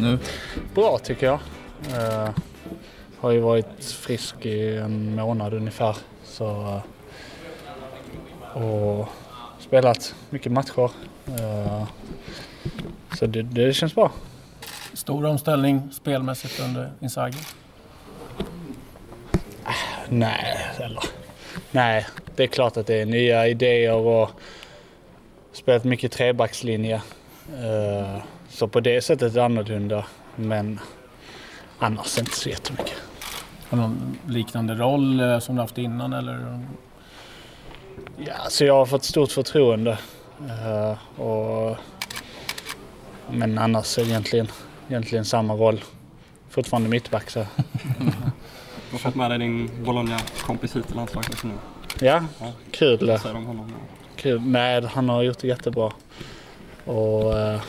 nu? Bra tycker jag. Uh, har ju varit frisk i en månad ungefär. Så, uh, och spelat mycket matcher. Uh, så det, det känns bra. Stor omställning spelmässigt under Inzaghi? Nej, eller, nej, det är klart att det är nya idéer och spelat mycket trebackslinje. Uh, så på det sättet är det annorlunda. Men annars inte så jättemycket. Har någon liknande roll eh, som du haft innan eller? Ja, så jag har fått stort förtroende. Uh, och, men annars är det egentligen, egentligen samma roll. Fortfarande mittback så. Du har fått med dig din Bologna-kompis hit till landslaget nu. Ja, ja. kul. Vad säger du om honom? Kul. Nej, han har gjort det jättebra. Och uh,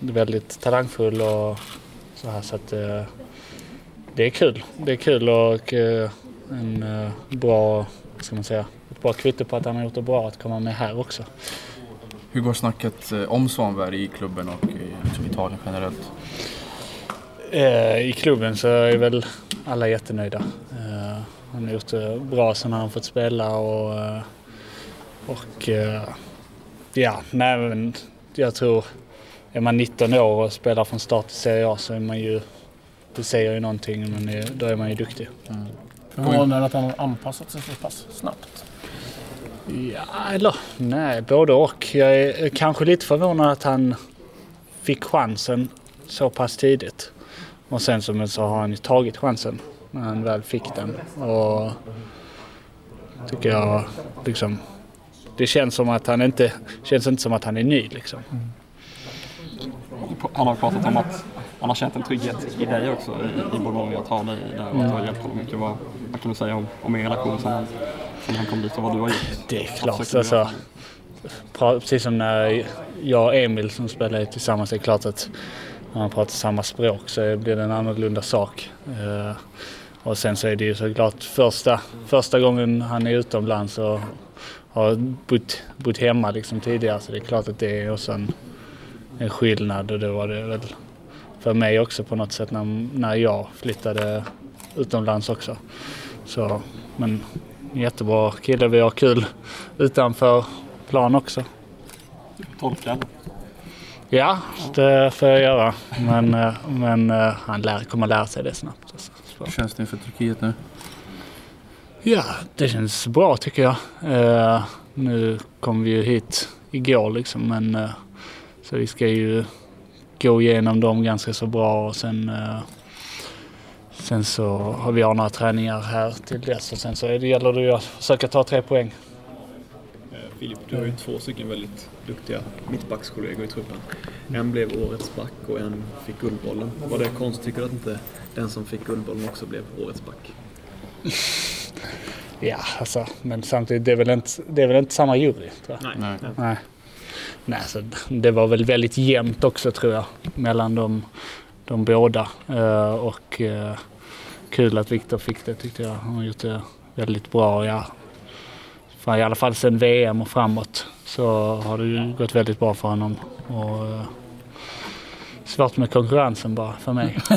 väldigt talangfull och så här så att uh, det är kul. Det är kul och uh, en bra, vad ska man säga, ett bra kvitto på att han har gjort det bra att komma med här också. Hur går snacket om Svanberg i klubben och i Italien generellt? I klubben så är väl alla jättenöjda. Han har gjort det bra sen han fått spela och, och ja, nej men jag tror är man 19 år och spelar från start i Serie A så är man ju, det säger ju någonting, men då är man ju duktig. Mm. Förvånad att han har anpassat sig så pass snabbt? Ja, eller nej, både och. Jag är kanske lite förvånad att han fick chansen så pass tidigt. Och sen som så har han ju tagit chansen när han väl fick den. Och tycker jag liksom, det känns som att han inte, känns inte som att han är ny liksom. Mm han har pratat om att han har känt en trygghet i dig också i, i Bologna att ha dig där och att du har hjälpt honom mycket. Vad, vad kan du säga om, om er relation sen sen han kom dit och vad du har gjort? Det är klart. Alltså, precis som när jag och Emil som spelade tillsammans, det är klart att när man pratar samma språk så blir det en annorlunda sak. Uh, och sen så är det ju såklart första, första gången han är utomlands och har bott, bott hemma liksom tidigare så det är klart att det är också en en skillnad och det var det väl för mig också på något sätt när, när jag flyttade utomlands också. Så, men jättebra kille, vi har kul utanför plan också. Tolkad? Ja, det får jag göra. Men, eh, men eh, han lär, kommer lära sig det snabbt. Alltså. Hur känns det inför Turkiet nu? Ja, det känns bra tycker jag. Uh, nu kom vi ju hit igår liksom men uh, så vi ska ju gå igenom dem ganska så bra och sen eh, Sen så har vi några träningar här till dess och sen så det gäller det ju att försöka ta tre poäng. Eh, Filip, du har ju två stycken väldigt duktiga mittbackskollegor i truppen. En blev årets back och en fick Guldbollen. Var det konstigt, tycker du att inte den som fick Guldbollen också blev årets back? Ja, alltså, men samtidigt, det är väl inte, det är väl inte samma jury? Tror jag. Nej. Nej. Nej. Nej, så det var väl väldigt jämnt också tror jag mellan de, de båda. Uh, och uh, kul att Viktor fick det tyckte jag. Han har gjort det väldigt bra. Ja. Fan, I alla fall sen VM och framåt så har det ju gått väldigt bra för honom. Och, uh, svårt med konkurrensen bara för mig.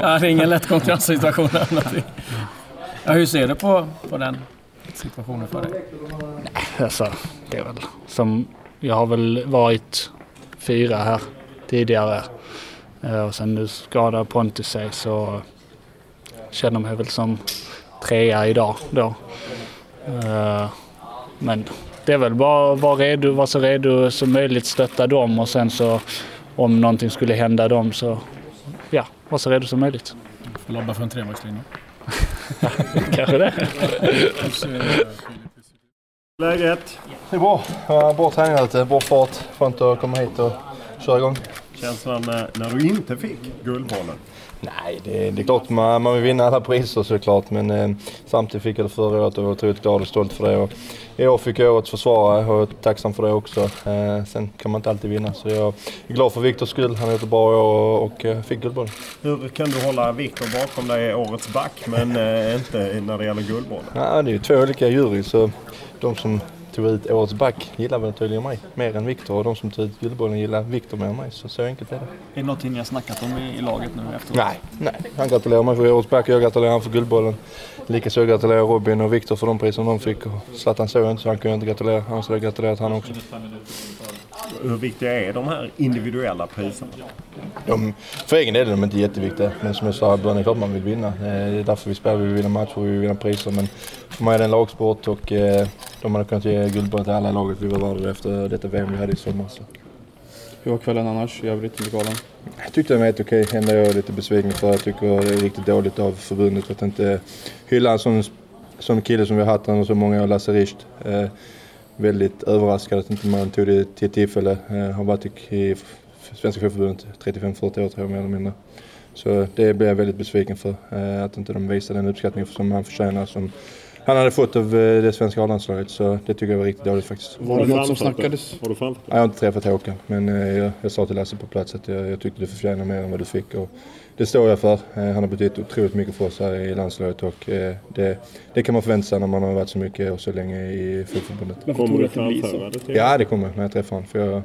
ja, det är ingen lätt konkurrenssituation. Ja, hur ser du på, på den situationen för dig? Nej, alltså, det är väl som jag har väl varit fyra här tidigare eh, och sen nu skadade Pontus sig så känner mig väl som trea idag då. Eh, men det är väl bara att vara, redo, vara så redo som möjligt, stötta dem och sen så om någonting skulle hända dem så ja, vara så redo som möjligt. Får lobba för en trebackslinje. Kanske det. Läget? Det är bra. Bra träning lite, bra fart. Skönt att komma hit och köra igång. känslan när, när du inte fick Guldbollen? Nej, det, det är klart man, man vill vinna alla priser såklart men eh, samtidigt fick jag det förra året och var otroligt glad och stolt för det. Och I år fick jag årets försvarare och jag är tacksam för det också. Eh, sen kan man inte alltid vinna så jag är glad för Viktors skull. Han har gjort det bra år och, och eh, fick Guldbollen. Hur kan du hålla Viktor bakom dig årets back men eh, inte när det gäller Guldbollen? Ja, det är ju två olika jury så de som tog ut årets back gillar väl tydligen mig mer än Viktor och de som tog ut Guldbollen gillar Viktor mer än mig. Så, så enkelt är det. Är det någonting ni har snackat om i, i laget nu efteråt? Nej, nej. Han gratulerar mig för årets back och jag gratulerar honom för Guldbollen. Likaså gratulerar jag Robin och Viktor för de priser de fick. Och Zlatan såg jag inte så han kunde inte gratulera. Annars hade jag gratulerat han också. Hur viktiga är de här individuella priserna? De, för egen del är de inte jätteviktiga. Men som jag sa i början, det är klart man vill vinna. Eh, Det är därför vi spelar. Vi vill vinna matcher och vi vill vinna priser. Men för mig är det en lagsport och eh, de hade kunnat ge Guldbollen till alla i laget. Vi var värda efter detta VM vi hade i sommar. Så. Hur var kvällen annars i övrigt under galan? Jag tyckte den var helt okej. Ändå är jag lite besviken för jag tycker det är riktigt dåligt av förbundet att inte hylla en sån, sån kille som vi har haft under så många år, Lasse Richt. Väldigt överraskad att inte man tog det till tillfälle. Jag har varit i, Svenska Sjöförbundet 35-40 år tror jag mer eller mindre. Så det blev jag väldigt besviken för. Eh, att inte de visade den uppskattning som han förtjänar. Som han hade fått av eh, det svenska A-landslaget. Så det tycker jag var riktigt dåligt faktiskt. Var det något som det? snackades? Har du framfört Jag har inte träffat Håkan, men eh, jag, jag sa till Lasse på plats att jag, jag tyckte du förtjänar mer än vad du fick. Och det står jag för. Eh, Han har betytt otroligt mycket för oss här i landslaget och det, det kan man förvänta sig när man har varit så mycket och så länge i fotbollsförbundet. Varför Kommer du att det framföra det Ja, det kommer när jag träffar honom. För jag,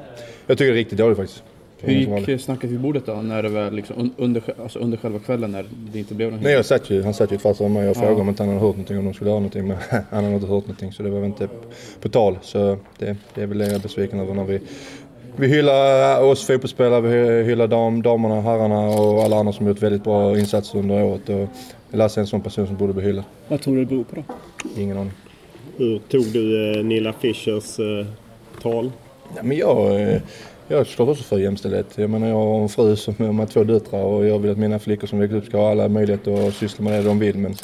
jag tycker det är riktigt dåligt faktiskt. Hur gick snacket vid bordet då? När det var liksom un- under, alltså under själva kvällen när det inte blev något? Nej, jag satt ju, han satt ju fast med mig och Ja. frågade om inte han hade hört någonting, om de skulle göra någonting. Men han hade inte hört någonting så det var väl inte på tal. Så det, det är väl det jag är besviken över när vi vi hyllar oss fotbollsspelare, vi hyllar dam, damerna, herrarna och alla andra som gjort väldigt bra insatser under året. Och Lasse är en sån person som borde bli hyllad. Vad tror du det beror på då? Ingen aning. Hur tog du eh, Nilla Fischers eh, tal? Ja, men jag, eh, jag är såklart också för jämställdhet. Jag menar jag har en fru som har två döttrar och jag vill att mina flickor som växer upp ska ha alla möjligheter att syssla med det de vill. Men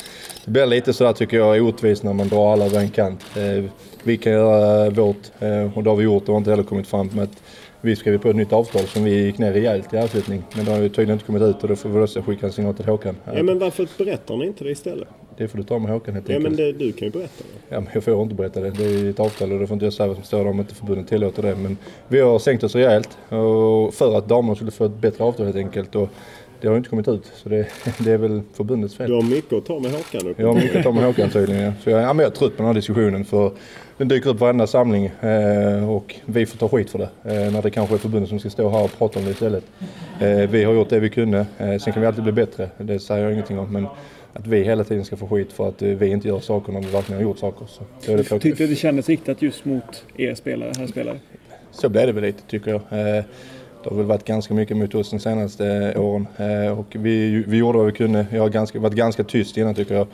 det blir lite sådär tycker jag orättvist när man drar alla över en kant. Eh, vi kan göra vårt eh, och det har vi gjort och har inte heller kommit fram med att vi skrev på ett nytt avtal som vi gick ner rejält i avslutning. Men det har ju tydligen inte kommit ut och då får vi också skicka en signal till Håkan. Ja, men varför berättar ni inte det istället? Det får du ta med Håkan helt Ja, enkelt. men det, du kan ju berätta det. Ja, men jag får inte berätta det. Det är ett avtal och det får inte jag säga vad som står där om inte förbundet tillåter det. Men vi har sänkt oss rejält och för att damerna skulle få ett bättre avtal helt enkelt. Och det har inte kommit ut. Så det, det är väl förbundets fel. Du har mycket att ta med Håkan. Jag har mycket att ta med Håkan tydligen. Ja. Så jag, ja, men jag är trött på den här diskussionen. För den dyker upp varenda samling eh, och vi får ta skit för det. Eh, när det kanske är förbundet som ska stå här och prata om det istället. Eh, vi har gjort det vi kunde. Eh, sen kan vi alltid bli bättre. Det säger jag ingenting om. Men att vi hela tiden ska få skit för att eh, vi inte gör saker när vi verkligen har gjort saker. Så, då är det. Tyckte du det kändes riktat just mot er spelare, här spelare? Så blev det väl lite tycker jag. Eh, Det har väl varit ganska mycket mot oss de senaste åren. Eh, Och vi, vi gjorde vad vi kunde. Jag har ganska, varit ganska tyst innan tycker jag.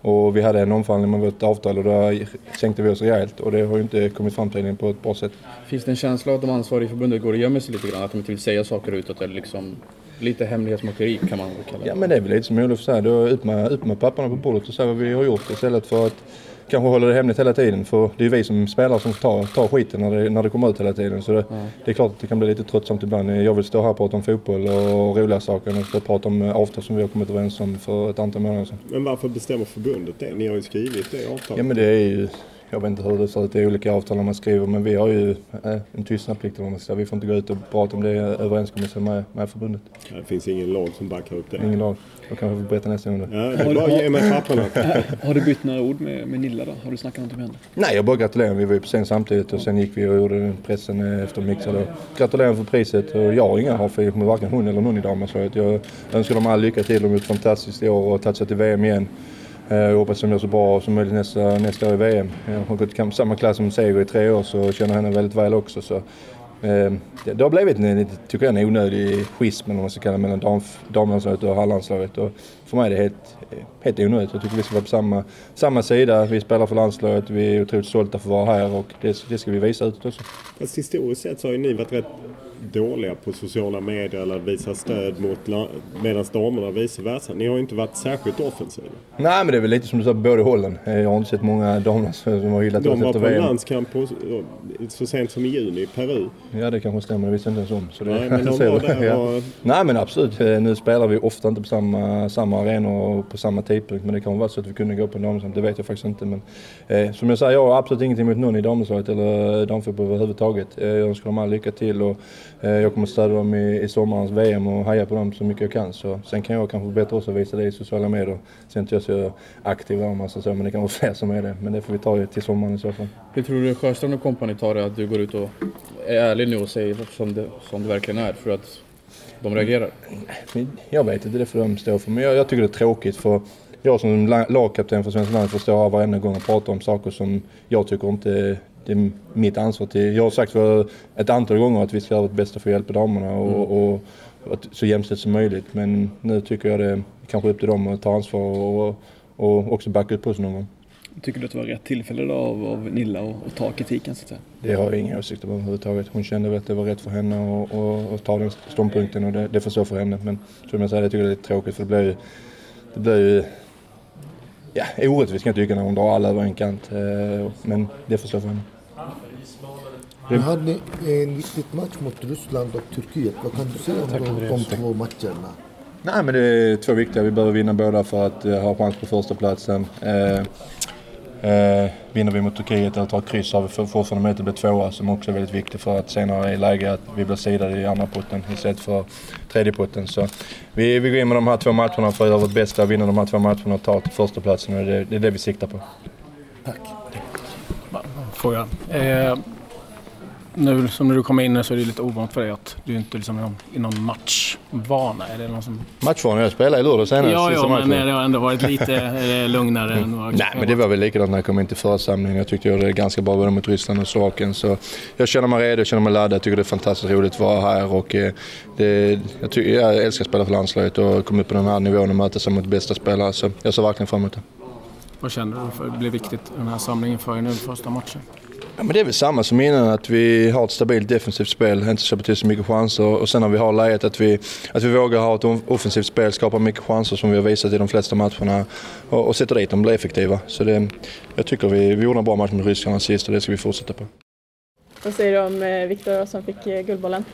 Och vi hade en omförhandling med vårt avtal och då sänkte vi oss rejält. Och det har ju inte kommit fram tydligen på ett bra sätt. Finns det en känsla av att de ansvariga i förbundet går och gömmer sig lite grann? Att de inte vill säga saker utåt eller liksom lite hemlighetsmakeri kan man väl kalla det? Ja men det är väl lite som Olof säger. Då upp med, upp med papperna på bordet och säga vad vi har gjort istället för att kanske hålla det hemligt hela tiden. För det är vi som spelare som tar, tar skiten när det, när det kommer ut hela tiden. Så det, det är klart att det kan bli lite tröttsamt ibland. Jag vill stå här och prata om fotboll och roliga saker och stå och prata om avtal som vi har kommit överens om för ett antal månader sedan. Men varför bestämmer förbundet det? Ni har ju skrivit det avtalet. Ja men det är ju, jag vet inte hur det ser ut i olika avtal när man skriver men vi har ju eh, en tystnadsplikt vad man säga. Vi får inte gå ut och prata om det överenskommelsen med, med förbundet. Det finns ingen lag som backar upp det. Ingen lag. Då kanske vi får berätta nästa gång då. Ja, det är bara ge mig papperna. Har du bytt några ord med, med Nilla då? Har du snackat någonting med henne? Nej, jag bara gratulerar. Vi var ju på scen samtidigt och sen gick vi och gjorde pressen eh, efter mixar då. Gratulerar för priset och jag har inga haverier med varken hon eller någon i damlandslaget. Jag önskar dem all lycka till. De har gjort fantastiskt i år och tagit sig till VM igen. Eh, jag hoppas de gör så bra som möjligt nästa, nästa år i VM. Jag har gått i samma klass som Seger i tre år så jag känner henne väldigt väl också. Så, eh, det, det har blivit en, lite, tycker jag, en onödig schism eller vad man ska kalla det, mellan dam, damlandslaget och herrlandslaget. Och för mig är det helt, helt onödigt. Jag tycker vi ska vara på samma, samma sida. Vi spelar för landslaget, vi är otroligt stolta för att vara här och det, det ska vi visa utåt också. Fast historiskt sett så har ju ni varit rätt dåliga på sociala medier eller visa stöd mot medan damerna vice versa. Ni har ju inte varit särskilt offensiva. Nej men det är väl lite som du sa på båda hållen. Eh, Jag har inte sett många damlandslag som har hyllat oss De var efter på en VM. landskamp och så sent som i juni i Peru. Ja det kanske stämmer, det visste jag inte ens om. Så det, Nej, men de var där ja. och- Nej men absolut, Eh, nu spelar vi ofta inte på samma, samma arenor och på samma tidpunkt. Men det kan vara så att vi kunde gå på en damsamling, det vet jag faktiskt inte. Men eh, som jag säger, jag har absolut ingenting emot någon i damlandslaget eller damfotboll överhuvudtaget. Eh, jag önskar dem all lycka till och jag kommer stödja dem i, i sommarens VM och heja på dem så mycket jag kan. Så, sen kan jag kanske bättre också visa det i sociala medier. Sen är inte jag så aktiv om man säger så, men det kan vara fler som är det. Men det får vi ta till sommaren i så fall. Hur tror du Sjöstrand och kompani tar det att du går ut och är ärlig nu och säger som det, som det verkligen är för att de reagerar? Men Jag vet inte, det får de stå för. Men jag, jag tycker det är tråkigt för jag som la- lagkapten för Svenska landslaget får stå här varenda gång och prata om saker som jag tycker inte det är mitt ansvar till. Jag har sagt för ett antal gånger att vi ska göra vårt bästa för att hjälpa damerna och, och, och att, så jämställt som möjligt. Men nu tycker jag det är kanske upp till dem att ta ansvar och, och också backa upp oss någon gång. Tycker du att det var rätt tillfälle då av, av Nilla att ta kritiken så att säga? Det har jag inga åsikter om överhuvudtaget. Hon kände väl att det var rätt för henne att- ta den ståndpunkten och det, det får stå för henne. Men som jag säger, jag tycker det är lite tråkigt för det blir ju, det blir ju ja, orättvist kan jag tycka när hon drar alla över en kant. Eh, Men det får stå för henne. Nu hade ni en viktig match mot Ryssland och Turkiet. Vad kan du säga om de, de två matcherna? Nej men det är två viktiga. Vi behöver vinna båda för att eh, ha chans på första platsen. Eh, eh, vinner vi mot Turkiet eller tar kryss har vi fortfarande möjlighet att bli tvåa som också är väldigt viktigt för att senare i läge att vi blir sidade i andra putten istället för tredje putten. Så vi, vi går in med de här två matcherna för att göra vårt bästa, vinna de här två matcherna och ta till första platsen och det, det är det vi siktar på. Får jag. Eh, nu som när du kom in så är det lite ovant för dig att du inte liksom är någon, i någon matchvana. Är det någon som... Matchvanan, jag spelade i lördags senast. Ja, ja, men matchen. det har ändå varit lite eh, lugnare. än vad- Nej, men det var väl likadant när jag kom in till församlingen. Jag tyckte jag gjorde det ganska bra både mot Ryssland och Slovakien. Så jag känner mig redo, jag känner mig laddad. Jag tycker det är fantastiskt roligt att vara här. Och, eh, det, jag, tycker, jag älskar att spela för landslaget och komma upp på den här nivån och möta sig mot bästa spelare. Så jag ser verkligen fram emot det. Vad kände du för det blev viktigt den här samlingen för er nu första matchen? Ja, men det är väl samma som innan, att vi har ett stabilt defensivt spel, inte släpper till så mycket chanser. Och sen när vi har läget att vi, att vi vågar ha ett offensivt spel, skapa mycket chanser som vi har visat i de flesta matcherna och, och sätta dit dem och bli effektiva. Så det, jag tycker vi, vi gjorde en bra match mot Ryssland sist och det ska vi fortsätta på. Vad säger du om eh, Viktor som fick eh, Guldbollen?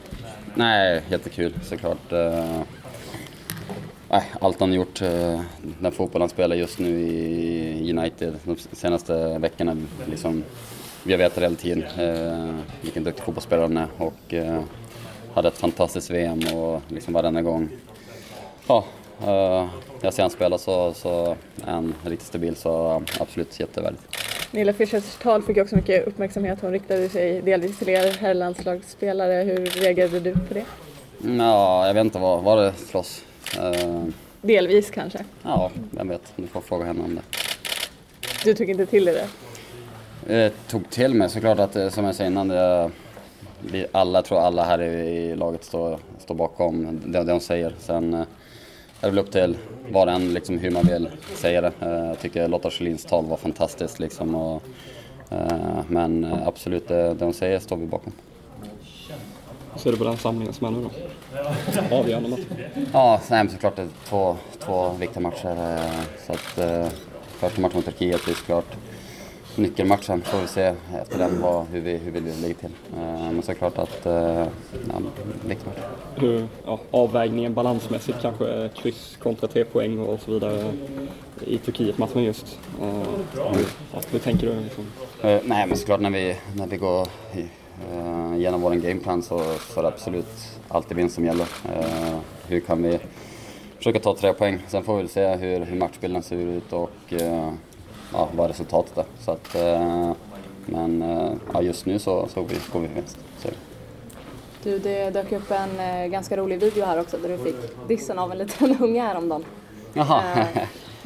Nej, jättekul såklart. Nej, allt han gjort, eh, den fotboll han spelar just nu i United de senaste veckorna. Liksom, vi har vetat hela tiden eh, vilken duktig fotbollsspelare han är och eh, hade ett fantastiskt VM och liksom varenda gång ja, jag ser han spela så, så är han riktigt stabil så absolut jättevärdigt. Nilla Fischers tal fick också mycket uppmärksamhet. Hon riktade sig delvis till er herrlandslagsspelare. Hur reagerade du på det? Ja, jag vet inte, vad var det för oss? Eh, Delvis kanske. ja, vem vet, du får fråga henne om det. Du tog inte till dig det? Jag tog till mig såklart att, eh, som jag sa innan, det, vi alla, tror alla här i, laget står, står bakom det, det hon säger. Sen eh, är det väl upp till var och en liksom, hur man vill säga det. Eh, Jag tycker Lotta Schelins tal var fantastiskt liksom. Och, eh, men eh, absolut, det, det hon säger står vi bakom. Hur ser du på den samlingen som är nu då? Avgörande match. Ja, nej, men såklart det är två, två viktiga matcher. eh, Så att, eh, första matchen mot Turkiet är såklart nyckelmatchen. Får vi se efter den vad, hur, vi, hur vi ligger till. Eh, Men såklart att, eh, ja, viktig match. Hur, ja, avvägningen balansmässigt kanske, kryss kontra tre poäng och så vidare i Turkiet-matchen just. Eh, hur, ja, hur tänker du? Liksom? Eh, nej, men såklart när vi, när vi går i, eh, igenom vår gameplan så, så är det absolut alltid vinst som gäller. Eh, hur kan vi försöka ta tre poäng? Sen får vi väl se hur, hur matchbilden ser ut och eh, ja, vad resultatet är. Så att, men ja, just nu så, så går vi, vinst. Så. Du, det dök upp en ganska rolig video här också där du fick dissen av en liten unge häromdagen. Jaha.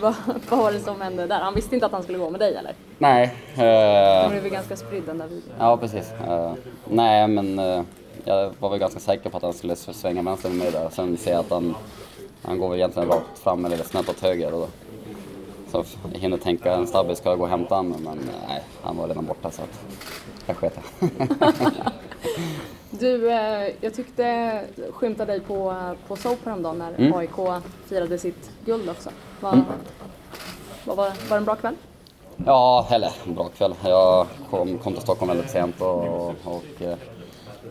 Vad, vad var det som hände där? Han visste inte att han skulle gå med dig eller? Nej. Den Eh, blev ganska spridd den där videon. ja, precis. Eh, nej, men eh, jag var väl ganska säker på att han skulle svänga vänster med mig där. Sen ser jag att han, han går väl egentligen rakt fram eller snett åt höger. Och då, så jag hinner tänka en snabbis ska jag gå och hämta honom, men nej, han var redan borta så att jag sket. Du, eh, jag tyckte skymta dig på, på Soap häromdagen när Mm. AIK firade sitt guld också. Var, Mm. vad var, var det en bra kväll? Ja, eller bra kväll. Jag kom, kom till Stockholm väldigt sent och, och eh,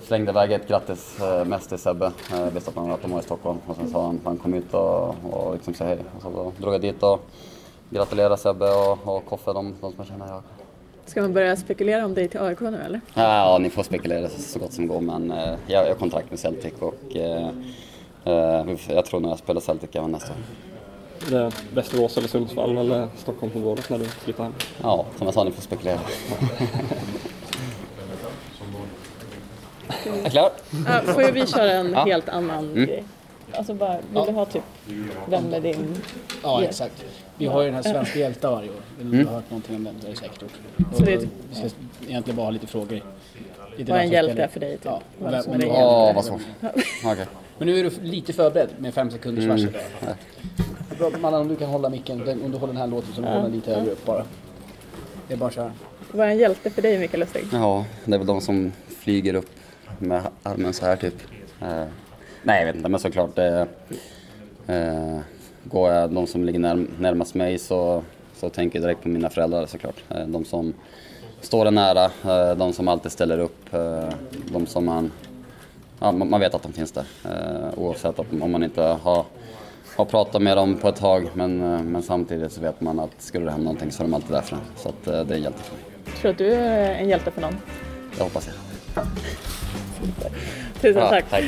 slängde iväg ett grattis eh, mest till Sebbe. Jag visste att han, att var i Stockholm och sen sa han han kom ut och, och liksom sa hej. Och så då drog jag dit och gratulerade Sebbe och, och Koffe, de, de som jag känner. Jag. Ska man börja spekulera om dig till AIK nu eller? Ja, ni får spekulera så gott som går men eh, jag, jag har kontrakt med Celtic och eh, eh, jag tror nog jag spelar Celtic även nästa år. Är det Västerås eller Sundsvall eller Stockholmsområdet när du flyttar hem? Ja, som jag sa, ni får spekulera. Är klar? Ja, får vi köra en Ja. helt annan Mm. grej? Alltså bara, vill du ha typ, vem är din... Ja, exakt. Vi har ju den här svenska hjältar varje år. Vill du Mm. ha hört någonting om den? Det är säkert gjort. Så det är Vi ska egentligen bara ha lite frågor. Lite Vad är en hjälte för dig? Typ? Ja, Vem vem- är du har- Åh, vad svårt. Okej. Men nu är du lite förberedd med fem sekunders Mm. varsel. Mallan, om du kan hålla micken, den- om du håller den här låten så du Ja. håller den lite högre upp bara. Det är bara att köra. Vad är en hjälte för dig Mikael Lustig? Ja, det är väl de som flyger upp med armen så här typ. Eh, nej, jag vet inte, men såklart det... Eh, går jag de som ligger när, närmast mig så, så tänker jag direkt på mina föräldrar såklart. Eh, de som står en nära, eh, de som alltid ställer upp, eh, de som man... Ja, man vet att de finns där. Eh, oavsett om man inte har, har pratat med dem på ett tag. Men, eh, men samtidigt så vet man att skulle det hända någonting så är de alltid där för en. Så att, eh, det är en hjälte för mig. Tror du att du är en hjälte för någon? Det hoppas jag. Tusen Ja, tack. tack.